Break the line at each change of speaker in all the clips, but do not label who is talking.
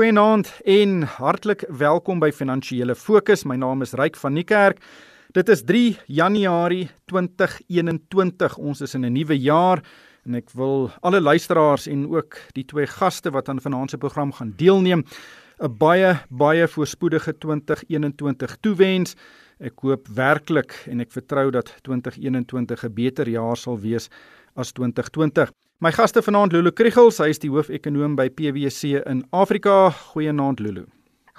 Goeienaand en hartlik welkom by Finansiële Fokus. My naam is Ryk van Niekerk. Dit is 3 Januarie 2021. Ons is in 'n nuwe jaar en ek wil alle luisteraars en ook die twee gaste wat aan vanaand se program gaan deelneem 'n baie baie voorspoedige 2021 toewens. Ek hoop werklik en ek vertrou dat 2021 'n beter jaar sal wees as 2020. My gaste vanaand Lulu Kriegels, hy is die hoofekonoom by PwC in Afrika. Goeienaand Lulu.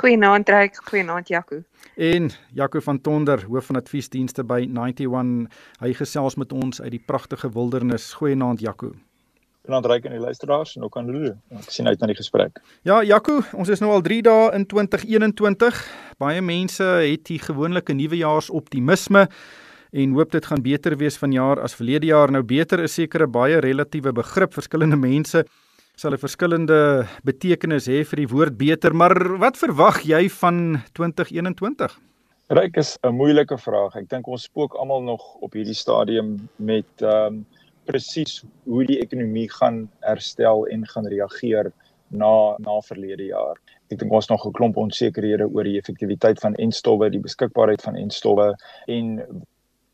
Goeienaand Ryk, goeienaand Jaco.
En Jaco van Tonder, hoof van adviesdienste by 91. Hy gesels met ons uit die pragtige wildernis. Goeienaand Jaco.
Goeienaand Ryk en die luisteraars en ook aan Lulu. Ek sien uit na die gesprek.
Ja, Jaco, ons is nou al 3 dae in 2021. Baie mense het hier gewoonlik 'n nuwejaarsoptimisme en hoop dit gaan beter wees vanjaar as verlede jaar. Nou beter is seker 'n baie relatiewe begrip. Verskillende mense sal 'n verskillende betekenis hê vir die woord beter, maar wat verwag jy van 2021?
Ryk is 'n moeilike vraag. Ek dink ons spook almal nog op hierdie stadium met ehm um, presies hoe die ekonomie gaan herstel en gaan reageer na na verlede jaar. Ek dink ons nog 'n klomp onsekerhede oor die effektiwiteit van enstowwe, die beskikbaarheid van enstowwe en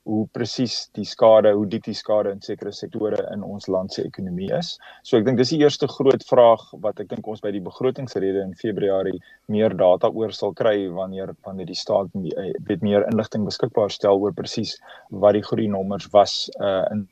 hoe presies die skade, hoe diep die skade in sekere sektore in ons land se ekonomie is. So ek dink dis die eerste groot vraag wat ek dink ons by die begrotingsrede in Februarie meer data oor sal kry wanneer wanneer die staat weet meer inligting beskikbaar stel oor presies wat die groei nommers was uh, in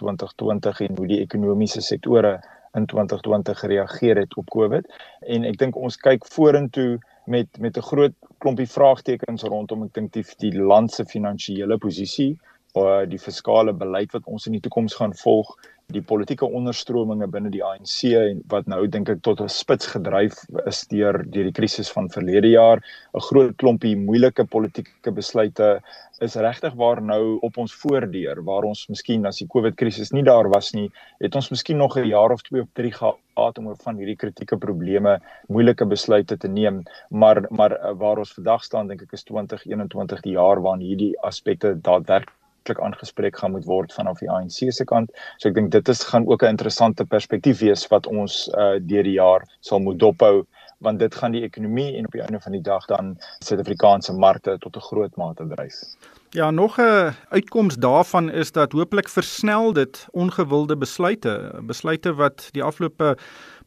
2020 en hoe die ekonomiese sektore in 2020 gereageer het op COVID. En ek dink ons kyk vorentoe met met 'n groot klompie vraagtekens rondom ek dink die, die land se finansiële posisie, die fiskale beleid wat ons in die toekoms gaan volg, die politieke onderstrominge binne die ANC en wat nou dink ek tot 'n spits gedryf is deur deur die krisis van verlede jaar, 'n groot klompie moeilike politieke besluite is regtig waar nou op ons voordeur waar ons miskien as die COVID krisis nie daar was nie, het ons miskien nog 'n jaar of 2 of 3 gehad om van hierdie kritieke probleme moeilike besluite te neem, maar maar eh, waar ons vandag staan dink ek is 2021 die jaar waarin hierdie aspekte daadwerklik werklik aangespreek gaan moet word vanaf die ANC se kant. So ek dink dit is gaan ook 'n interessante perspektief wees wat ons uh deur die jaar sal moet dophou want dit gaan die ekonomie en op die einde van die dag dan Suid-Afrikaanse markte tot 'n groot mate dryf.
Ja, nog 'n uitkoms daarvan is dat hooplik versnel dit ongewilde besluite, besluite wat die afgelope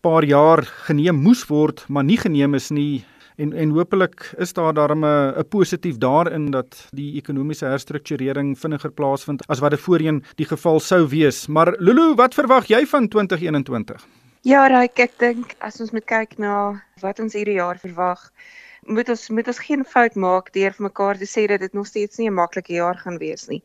paar jaar geneem moes word, maar nie geneem is nie en en hopelik is daar daarmee 'n positief daarin dat die ekonomiese herstrukturering vinniger plaasvind as wat dit voorheen die geval sou wees. Maar Lulu, wat verwag jy van 2021?
Ja, Ryk, ek dink as ons moet kyk na wat ons hierdie jaar verwag, moet ons moet ons geen fout maak deur vir mekaar te sê dat dit nog steeds nie 'n maklike jaar gaan wees nie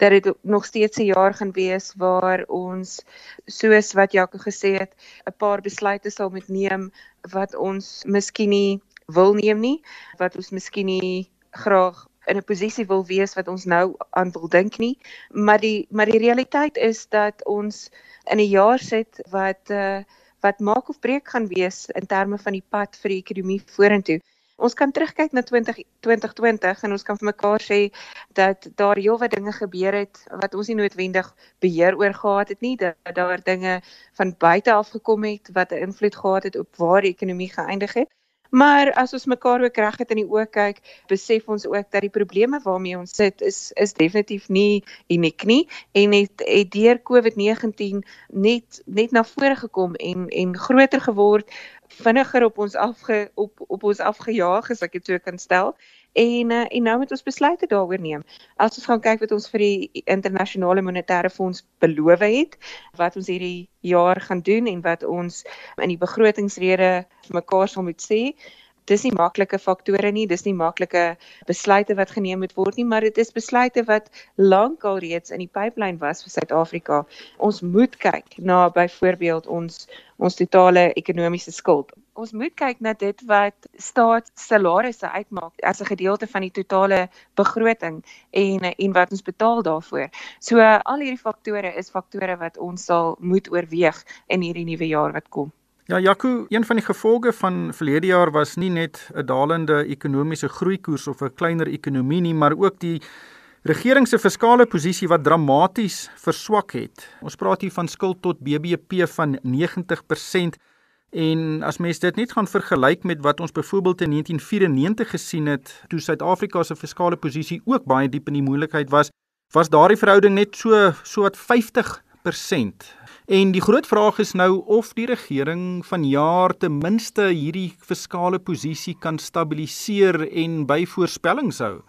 dat dit nog steeds 'n jaar gaan wees waar ons soos wat Jaco gesê het 'n paar besluite sal moet neem wat ons miskien nie wil neem nie wat ons miskien nie graag in 'n posisie wil wees wat ons nou aan wil dink nie maar die maar die realiteit is dat ons in 'n jaar sit wat uh, wat maak of breek gaan wees in terme van die pad vir die ekonomie vorentoe Ons kan terugkyk na 20 2020 en ons kan vir mekaar sê dat daar heelwat dinge gebeur het wat ons nie noodwendig beheer oor gehad het nie dat daar dinge van buite af gekom het wat 'n invloed gehad het op waar die ekonomie geëindig het. Maar as ons mekaar ook reg het in die oë kyk, besef ons ook dat die probleme waarmee ons sit is is definitief nie uniek nie en het, het deur COVID-19 net net na vore gekom en en groter geword, vinniger op ons afge op op ons afgejaag as ek dit so kan stel. En uh, en nou moet ons besluite daaroor neem. As ons gaan kyk wat ons vir die internasionale monetaire fonds beloof het, wat ons hierdie jaar gaan doen en wat ons in die begrotingsrede mekaar sal moet sê, dis nie maklike faktore nie, dis nie maklike besluite wat geneem moet word nie, maar dit is besluite wat lankal reeds in die pipeline was vir Suid-Afrika. Ons moet kyk na byvoorbeeld ons ons totale ekonomiese skuld. Ons moet kyk na dit wat staatssalarisse uitmaak as 'n gedeelte van die totale begroting en en wat ons betaal daarvoor. So al hierdie faktore is faktore wat ons sal moet oorweeg in hierdie nuwe jaar wat kom.
Ja, Jaco, een van die gevolge van verlede jaar was nie net 'n dalende ekonomiese groeikoers of 'n kleiner ekonomie nie, maar ook die regering se fiskale posisie wat dramaties verswak het. Ons praat hier van skuld tot BBP van 90%. En as mens dit net gaan vergelyk met wat ons byvoorbeeld in 1994 gesien het, toe Suid-Afrika se fiskale posisie ook baie diep in die moeilikheid was, was daardie verhouding net so so wat 50%. En die groot vraag is nou of die regering vanjaar ten minste hierdie fiskale posisie kan stabiliseer en by voorspellings hou.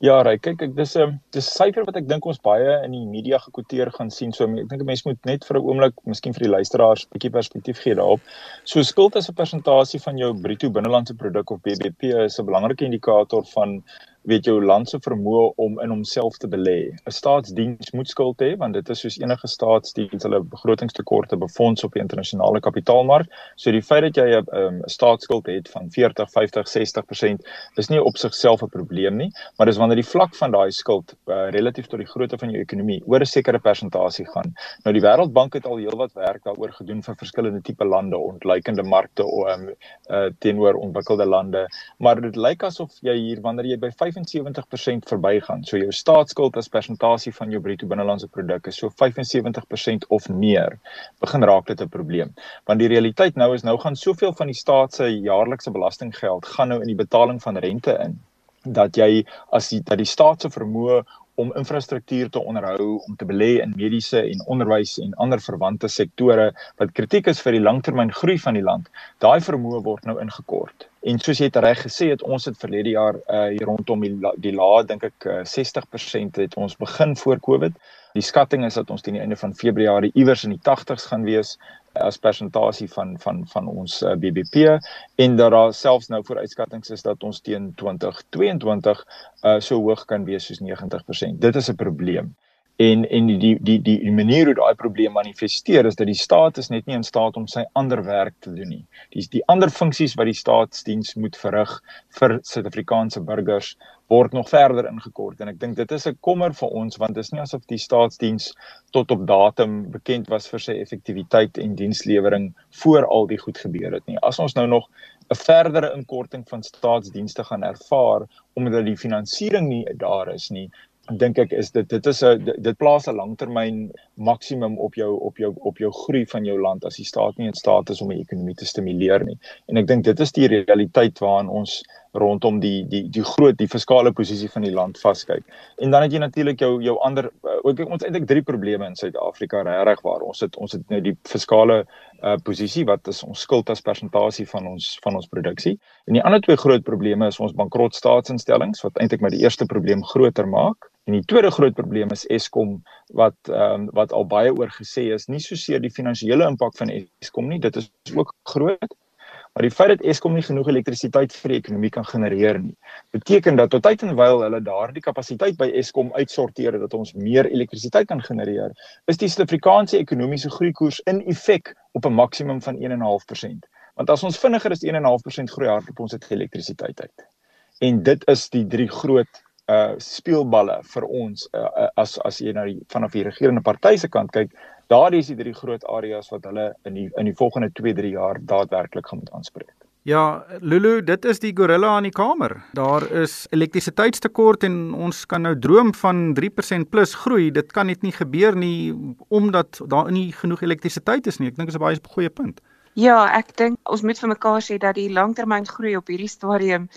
Ja, ry, kyk ek dis 'n um, dis syfer wat ek dink ons baie in die media gekwoteer gaan sien. So ek dink 'n mens moet net vir 'n oomblik, miskien vir die luisteraars 'n bietjie perspektief gee daarop. So skuld as 'n persentasie van jou bruto binnelandse produk of BBP is 'n belangrike indikator van weet jou land se vermoë om in homself te belê. 'n Staatsdiens moet skuld hê want dit is soos enige staatsdiens hulle begrotingstekorte befonds op die internasionale kapitaalmark. So die feit dat jy 'n um, staatsskuld het van 40, 50, 60% is nie op sigself 'n probleem nie, maar dis wanneer die vlak van daai skuld uh, relatief tot die grootte van jou ekonomie oor 'n sekere persentasie gaan. Nou die Wêreldbank het al heelwat werk daaroor gedoen vir verskillende tipe lande, ontleikende markte um, uh, teenoor ontwikkelde lande, maar dit lyk asof jy hier wanneer jy by 75% verbygaan. So jou staatsskuld as persentasie van jou bruto binnelandse produk is so 75% of meer. Begin raak dit 'n probleem. Want die realiteit nou is nou gaan soveel van die staat se jaarlikse belastinggeld gaan nou in die betaling van rente in dat jy as die dat die staat se vermoë om infrastruktuur te onderhou, om te belê in mediese en onderwys en ander verwante sektore wat kritiek is vir die langtermyngroei van die land, daai vermoë word nou ingekort. En soos jy reg gesê het, ons het verlede jaar uh hier rondom die die lae dink ek uh, 60% het ons begin voor Covid. Die skatting is dat ons teen die einde van Februarie iewers in die 80s gaan wees as persentasie van van van ons uh, BBP en dat daar selfs nou vooruitskattinge is dat ons teen 2022 uh so hoog kan wees soos 90%. Dit is 'n probleem en en die die die die manier hoe daai probleem manifesteer is dat die staat is net nie in staat om sy ander werk te doen nie. Dis die ander funksies wat die staatsdiens moet verrig vir Suid-Afrikaanse burgers word nog verder ingekort en ek dink dit is 'n kommer vir ons want dit is nie asof die staatsdiens tot op datum bekend was vir sy effektiwiteit en dienslewering voor al die goed gebeur het nie. As ons nou nog 'n verdere inkorting van staatsdienste gaan ervaar omdat die finansiering nie daar is nie, dink ek is dit dit is 'n dit plaas 'n langtermyn maksimum op jou op jou op jou groei van jou land as die staat nie in staat is om die ekonomie te stimuleer nie. En ek dink dit is die realiteit waaraan ons rondom die die die groot die fiskale posisie van die land vaskyk. En dan het jy natuurlik jou jou ander ook ons eintlik drie probleme in Suid-Afrika regtig waar. Ons het ons het nou die fiskale uh posisie wat is ons skuld as persentasie van ons van ons produksie. En die ander twee groot probleme is ons bankrot staatsinstellings wat eintlik maar die eerste probleem groter maak. En die tweede groot probleem is Eskom wat ehm um, wat al baie oor gesê is, nie so seer die finansiële impak van Eskom nie, dit is ook groot. Maar die feit dat Eskom nie genoeg elektrisiteit vir die ekonomie kan genereer nie, beteken dat tot tyd en wyl hulle daardie kapasiteit by Eskom uitsorteer dat ons meer elektrisiteit kan genereer, is die Suid-Afrikaanse ekonomiese groeikoers in effek op 'n maksimum van 1.5%. Want as ons vinniger as 1.5% groei hardloop ons dit elektrisiteit uit. En dit is die drie groot uh speelballe vir ons uh, as as jy na die vanaf die regerende party se kant kyk, daardie is die drie groot areas wat hulle in die in die volgende 2-3 jaar daadwerklik gaan moet aanspreek.
Ja, Lulu, dit is die gorilla in die kamer. Daar is elektrisiteitstekort en ons kan nou droom van 3% plus groei. Dit kan net nie gebeur nie omdat daar nie genoeg elektrisiteit is nie. Ek dink dit is 'n baie goeie punt.
Ja, ek dink ons moet vir mekaar sê dat die langtermyngroei op hierdie stadium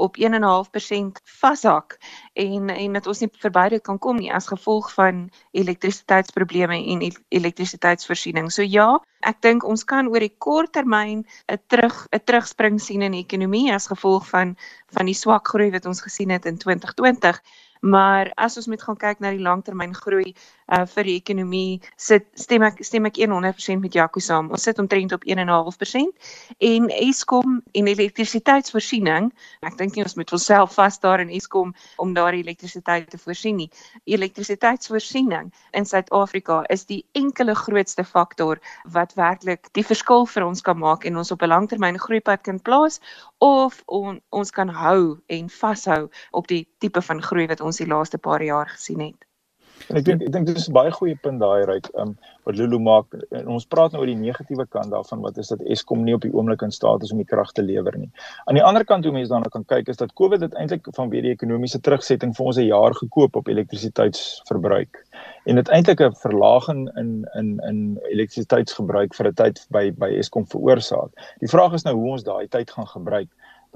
op 1.5% vashak en en dat ons nie verby dit kan kom nie as gevolg van elektrisiteitsprobleme en elektrisiteitsvoorsiening. So ja, ek dink ons kan oor die kort termyn 'n terug 'n terugspring sien in die ekonomie as gevolg van van die swak groei wat ons gesien het in 2020. Maar as ons moet gaan kyk na die langtermyn groei uh vir die ekonomie, sit stem ek stem ek 100% met Jaco saam. Ons sit omtrent op 1.5% en Eskom en elektrisiteitsvoorsiening, ek dink nie ons moet onsself vas daar in Eskom om daardie elektrisiteit te voorsien nie. Elektrisiteitsvoorsiening in Suid-Afrika is die enkele grootste faktor wat werklik die verskil vir ons kan maak en ons op 'n langtermyn groeipad kan plaas of on, ons kan hou en vashou op die tipe van groei wat ons die laaste paar jaar gesien het.
En ek dink ek dink dit is 'n baie goeie punt daai ryk um, wat Lulu maak. En ons praat nou oor die negatiewe kant daarvan wat is dat Eskom nie op die oomblik in staat is om die krag te lewer nie. Aan die ander kant hoe mense daarna kan kyk is dat COVID dit eintlik vanweë die ekonomiese terugsetting vir ons 'n jaar gekoop op elektrisiteitsverbruik. En dit eintlik 'n verlaging in in in elektrisiteitsgebruik vir 'n tyd by by Eskom veroorsaak. Die vraag is nou hoe ons daai tyd gaan gebruik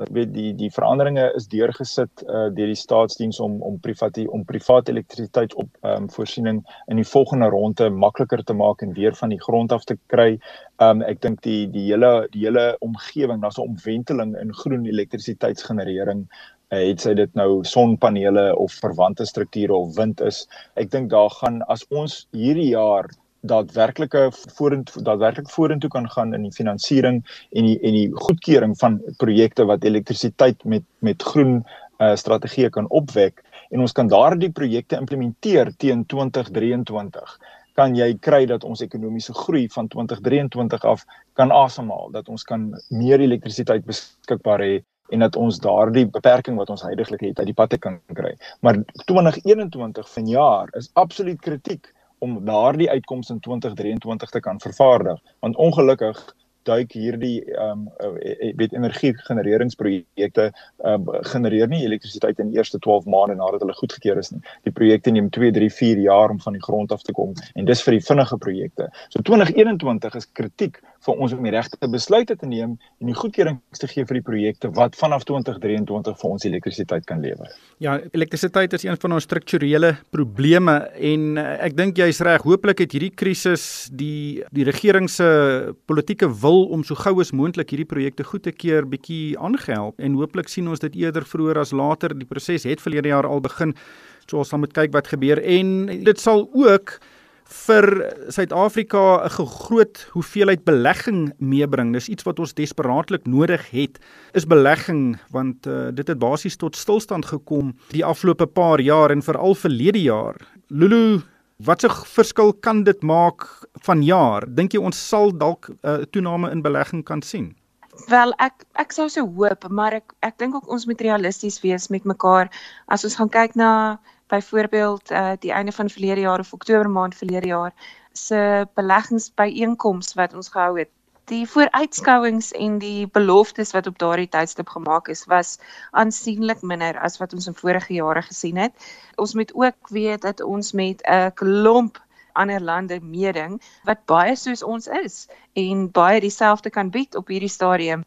weet die die veranderinge is deurgesit uh deur die staatsdiens om om private om private elektrisiteit op ehm um, voorsiening in die volgende ronde makliker te maak en weer van die grond af te kry. Ehm um, ek dink die die hele die hele omgewing, daar's 'n omwenteling in groen elektrisiteitsgenerering uh, het sy dit nou sonpanele of verwante strukture of wind is. Ek dink daar gaan as ons hierdie jaar daadwerklike vorentoe daadwerklik vorentoe kan gaan in die finansiering en die en die goedkeuring van projekte wat elektrisiteit met met groen uh, strategieë kan opwek. En ons kan daardie projekte implementeer teen 2023 kan jy kry dat ons ekonomiese groei van 2023 af kan asemhaal dat ons kan meer elektrisiteit beskikbaar hê en dat ons daardie beperking wat ons heidaglik het uit die patte kan kry. Maar 2021 vanjaar is absoluut kritiek om daardie uitkomste in 2023 te kan vervaardig. Want ongelukkig duik hierdie ehm um, weet energie genereringsprojekte ehm um, genereer nie elektrisiteit in die eerste 12 maande nadat hulle goedgekeur is nie. Die projekte neem 2, 3, 4 jaar om van die grond af te kom en dis vir die vinnige projekte. So 2021 is kritiek vir ons om die regte besluite te neem en die goedkeurings te gee vir die projekte wat vanaf 2023 vir ons elektrisiteit kan lewer.
Ja, elektrisiteit is een van ons strukturele probleme en ek dink jy's reg. Hooplik het hierdie krisis die die regering se politieke wil om so gou as moontlik hierdie projekte goed te keer bietjie aangehelp en hooplik sien ons dit eerder vroeër as later. Die proses het verlede jaar al begin. So ons sal moet kyk wat gebeur en dit sal ook vir Suid-Afrika 'n groot hoeveelheid belegging meebring. Dis iets wat ons desperaatlik nodig het. Is belegging want uh, dit het basies tot stilstand gekom die afgelope paar jaar en veral verlede jaar. Lulu, wat 'n verskil kan dit maak vanjaar? Dink jy ons sal dalk 'n uh, toename in belegging kan sien?
Wel ek ek sou so hoop, maar ek ek dink ook ons moet realisties wees met mekaar as ons gaan kyk na byvoorbeeld uh die einde van verlede jaar of Oktober maand verlede jaar se beleggingsbyeenkoms wat ons gehou het. Die vooruitskouings en die beloftes wat op daardie tydstip gemaak is, was aansienlik minder as wat ons in vorige jare gesien het. Ons moet ook weet dat ons met 'n klomp ander lande meeding wat baie soos ons is en baie dieselfde kan bied op hierdie stadium.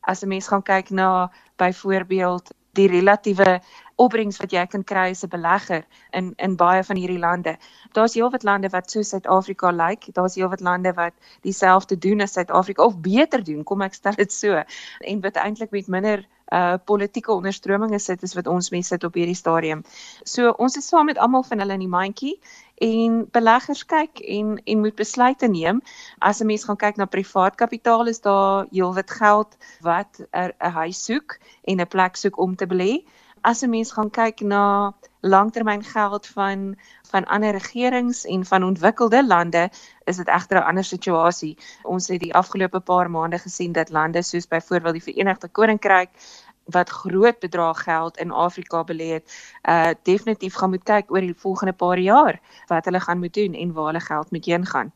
As 'n mens gaan kyk na byvoorbeeld die relatiewe opbrengs wat jy kan kry as 'n belegger in in baie van hierdie lande. Daar's heelwat lande wat so Suid-Afrika lyk. Like. Daar's heelwat lande wat dieselfde doen as Suid-Afrika of beter doen, kom ek stel dit so. En wat eintlik met minder uh politieke onderstrominge sit as wat ons mense sit op hierdie stadium. So ons is saam met almal van hulle in die mandjie en beleggers kyk en en moet besluite neem. As 'n mens gaan kyk na privaat kapitaal is daar heelwat geld wat 'n huis soek en 'n plek soek om te belê as 'n mens gaan kyk na langtermyngeld van van ander regerings en van ontwikkelde lande, is dit egter 'n ander situasie. Ons het die afgelope paar maande gesien dat lande soos byvoorbeeld die Verenigde Koninkryk wat groot bedrae geld in Afrika belê het, uh definitief gaan moet kyk oor die volgende paar jaar wat hulle gaan moet doen en waar hulle geld moet heen gaan.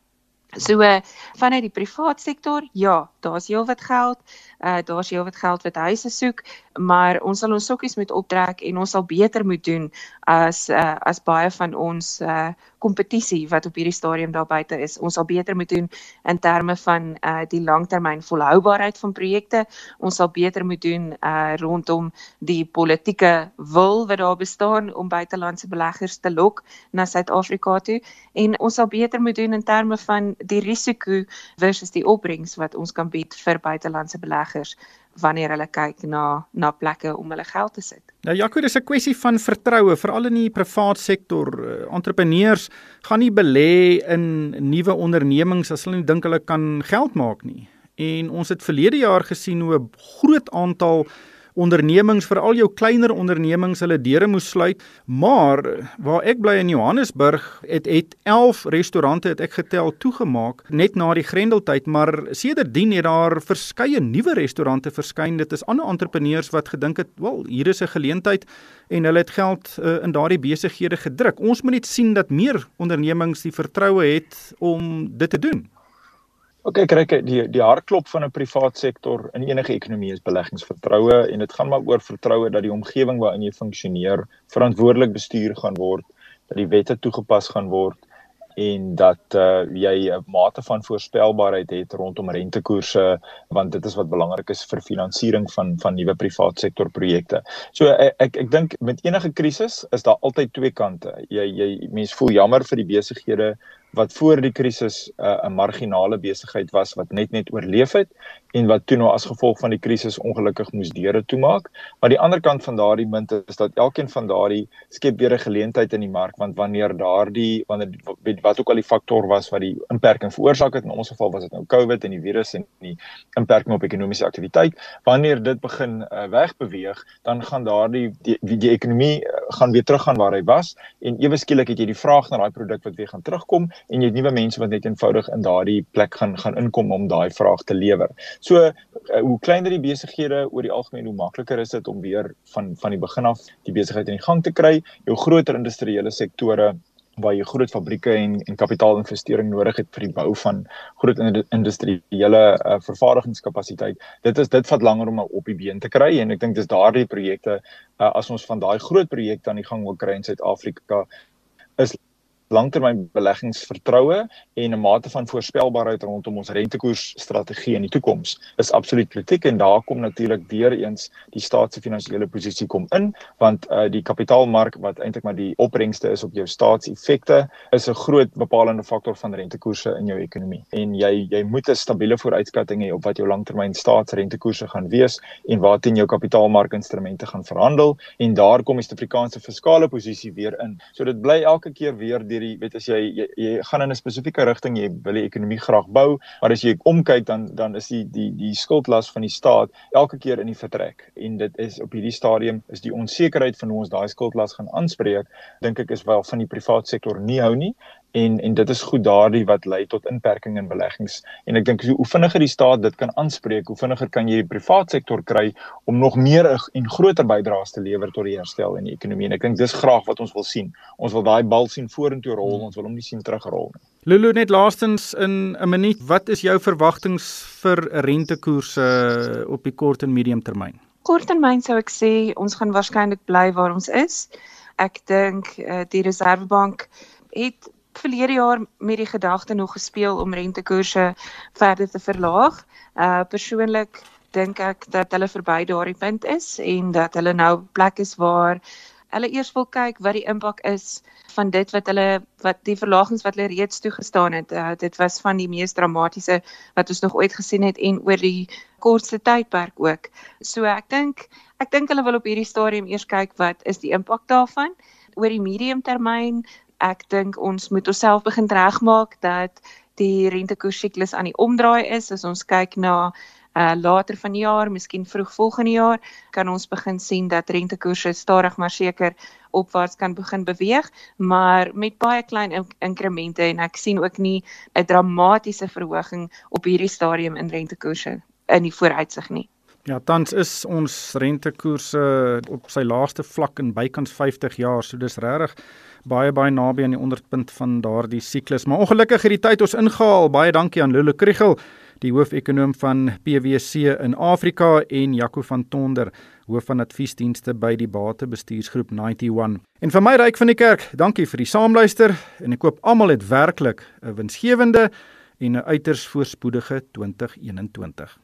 So uh, vanuit die privaat sektor, ja, daar's heelwat geld. Uh daar's heelwat geld wat huise soek, maar ons sal ons sokkies moet optrek en ons sal beter moet doen as uh as baie van ons uh kompetisie wat op hierdie stadium daar buite is. Ons sal beter moet doen in terme van uh die langtermyn volhoubaarheid van projekte. Ons sal beter moet doen uh rondom die politieke wil wat daar bestaan om buitelandse beleggers te lok na Suid-Afrika toe en ons sal beter moet doen in terme van die risiko versus die opbrengs wat ons kan bied vir buitelandse beleggers wanneer hulle kyk na na plekke om hulle geld te sit.
Nou Jaco, dis 'n kwessie van vertroue, veral in die privaat sektor. Uh, entrepreneurs gaan nie belê in nuwe ondernemings as hulle nie dink hulle kan geld maak nie. En ons het verlede jaar gesien hoe 'n groot aantal ondernemings, veral jou kleiner ondernemings, hulle deure moes sluit. Maar waar ek bly in Johannesburg, het het 11 restaurante het ek getel toegemaak net na die Grendeltyd, maar sedertdien het daar verskeie nuwe restaurante verskyn. Dit is ander entrepreneurs wat gedink het, "Wel, hier is 'n geleentheid" en hulle het geld uh, in daardie besighede gedruk. Ons moet net sien dat meer ondernemings die vertroue het om dit te doen.
OK, kyk, die die hartklop van 'n privaat sektor in enige ekonomie is beleggingsvertroue en dit gaan maar oor vertroue dat die omgewing waarin jy funksioneer verantwoordelik bestuur gaan word, dat die wette toegepas gaan word en dat uh, jy 'n mate van voorspelbaarheid het rondom rentekoerse want dit is wat belangrik is vir finansiering van van nuwe privaat sektor projekte. So ek ek, ek dink met enige krisis is daar altyd twee kante. Jy jy mense voel jammer vir die besighede wat voor die krisis uh, 'n marginale besigheid was wat net net oorleef het en wat toe nou as gevolg van die krisis ongelukkig moes deure toemaak. Maar die ander kant van daardie munt is dat elkeen van daardie skep weer 'n geleentheid in die mark want wanneer daardie wanneer wat ook al die faktor was wat die beperking veroorsaak het in ons geval was dit nou COVID en die virus en die beperking op ekonomiese aktiwiteit, wanneer dit begin uh, wegbeweeg, dan gaan daardie die, die, die ekonomie uh, gaan weer teruggaan waar hy was en ewe skielik het jy die vraag na daai produk wat weer gaan terugkom en jy het nuwe mense wat net eenvoudig in daardie plek gaan gaan inkom om daai vraag te lewer. So uh, hoe kleiner die besighede oor die algemeen hoe makliker is dit om weer van van die begin af die besigheid in die gang te kry. Jou groter industriële sektore waar jy groot fabrieke en en kapitaalinvestering nodig het vir die bou van groot industriële uh, vervaardigingskapasiteit. Dit is dit vat langer om op die been te kry en ek dink dis daardie projekte uh, as ons van daai groot projekte aan die gang wil kry in Suid-Afrika is langtermynbeleggingsvertroue en 'n mate van voorspelbaarheid rondom ons rentekoersstrategie in die toekoms is absoluut kritiek en daar kom natuurlik weer eens die staat se finansiële posisie kom in want uh, die kapitaalmark wat eintlik maar die opbrengste is op jou staatseffekte is 'n groot bepalende faktor van rentekoerse in jou ekonomie. En jy jy moet 'n stabiele vooruitskatting hê op wat jou langtermyn staatsrentekoerse gaan wees en waarteen jou kapitaalmarkinstrumente gaan verhandel en daar kom die Suid-Afrikaanse fiskale posisie weer in. So dit bly elke keer weer deur die weet as jy, jy jy gaan in 'n spesifieke rigting jy wil die ekonomie graag bou maar as jy omkyk dan dan is die die die skuldlas van die staat elke keer in die vertrek. En dit is op hierdie stadium is die onsekerheid van hoe ons daai skuldlas gaan aanspreek dink ek is wel van die privaat sektor nie hou nie en en dit is goed daardie wat lei tot inperking in beleggings. En ek dink hoe vinniger die staat dit kan aanspreek hoe vinniger kan jy die privaat sektor kry om nog meer en groter bydraes te lewer tot die herstel in die ekonomie. En ek dink dis graag wat ons wil sien. Ons wil daai bal sien vorentoe rol ons wil hom nie sien terugrol nie.
Lulu net laastens in 'n minuut wat is jou verwagtinge vir rentekoerse op die kort en medium termyn?
Korttermyn sou ek sê ons gaan waarskynlik bly waar ons is. Ek dink uh, die reservebank het verlede jaar met die gedagte nog gespeel om rentekoerse verder te verlaag. Uh persoonlik dink ek dat hulle verby daardie punt is en dat hulle nou plek is waar hulle eers wil kyk wat die impak is van dit wat hulle wat die verlagings wat hulle reeds toegestaan het. Uh, dit was van die mees dramatiese wat ons nog ooit gesien het en oor die kortste tydperk ook. So ek dink ek dink hulle wil op hierdie stadium eers kyk wat is die impak daarvan oor die medium termyn ek dink ons moet onsself begin regmaak dat die rentekoers siklus aan die omdraai is as ons kyk na uh later van die jaar, miskien vroeg volgende jaar, kan ons begin sien dat rentekoerse stadig maar seker opwaarts kan begin beweeg, maar met baie klein in inkremente en ek sien ook nie 'n dramatiese verhoging op hierdie stadium in rentekoerse in die vooruitsig nie.
Ja, tans is ons rentekoerse op sy laagste vlak in bykans 50 jaar, so dis regtig baie baie naby aan die onderpunt van daardie siklus. Maar ongelukkig het die tyd ons ingehaal. Baie dankie aan Lulu Kriel, die hoofekonoom van PwC in Afrika en Jaco van Tonder, hoof van adviesdienste by die Batebestuursgroep 91. En vir my ryk van die kerk, dankie vir die saamluister en ek hoop almal het werklik 'n winsgewende en 'n uiters voorspoedige 2021.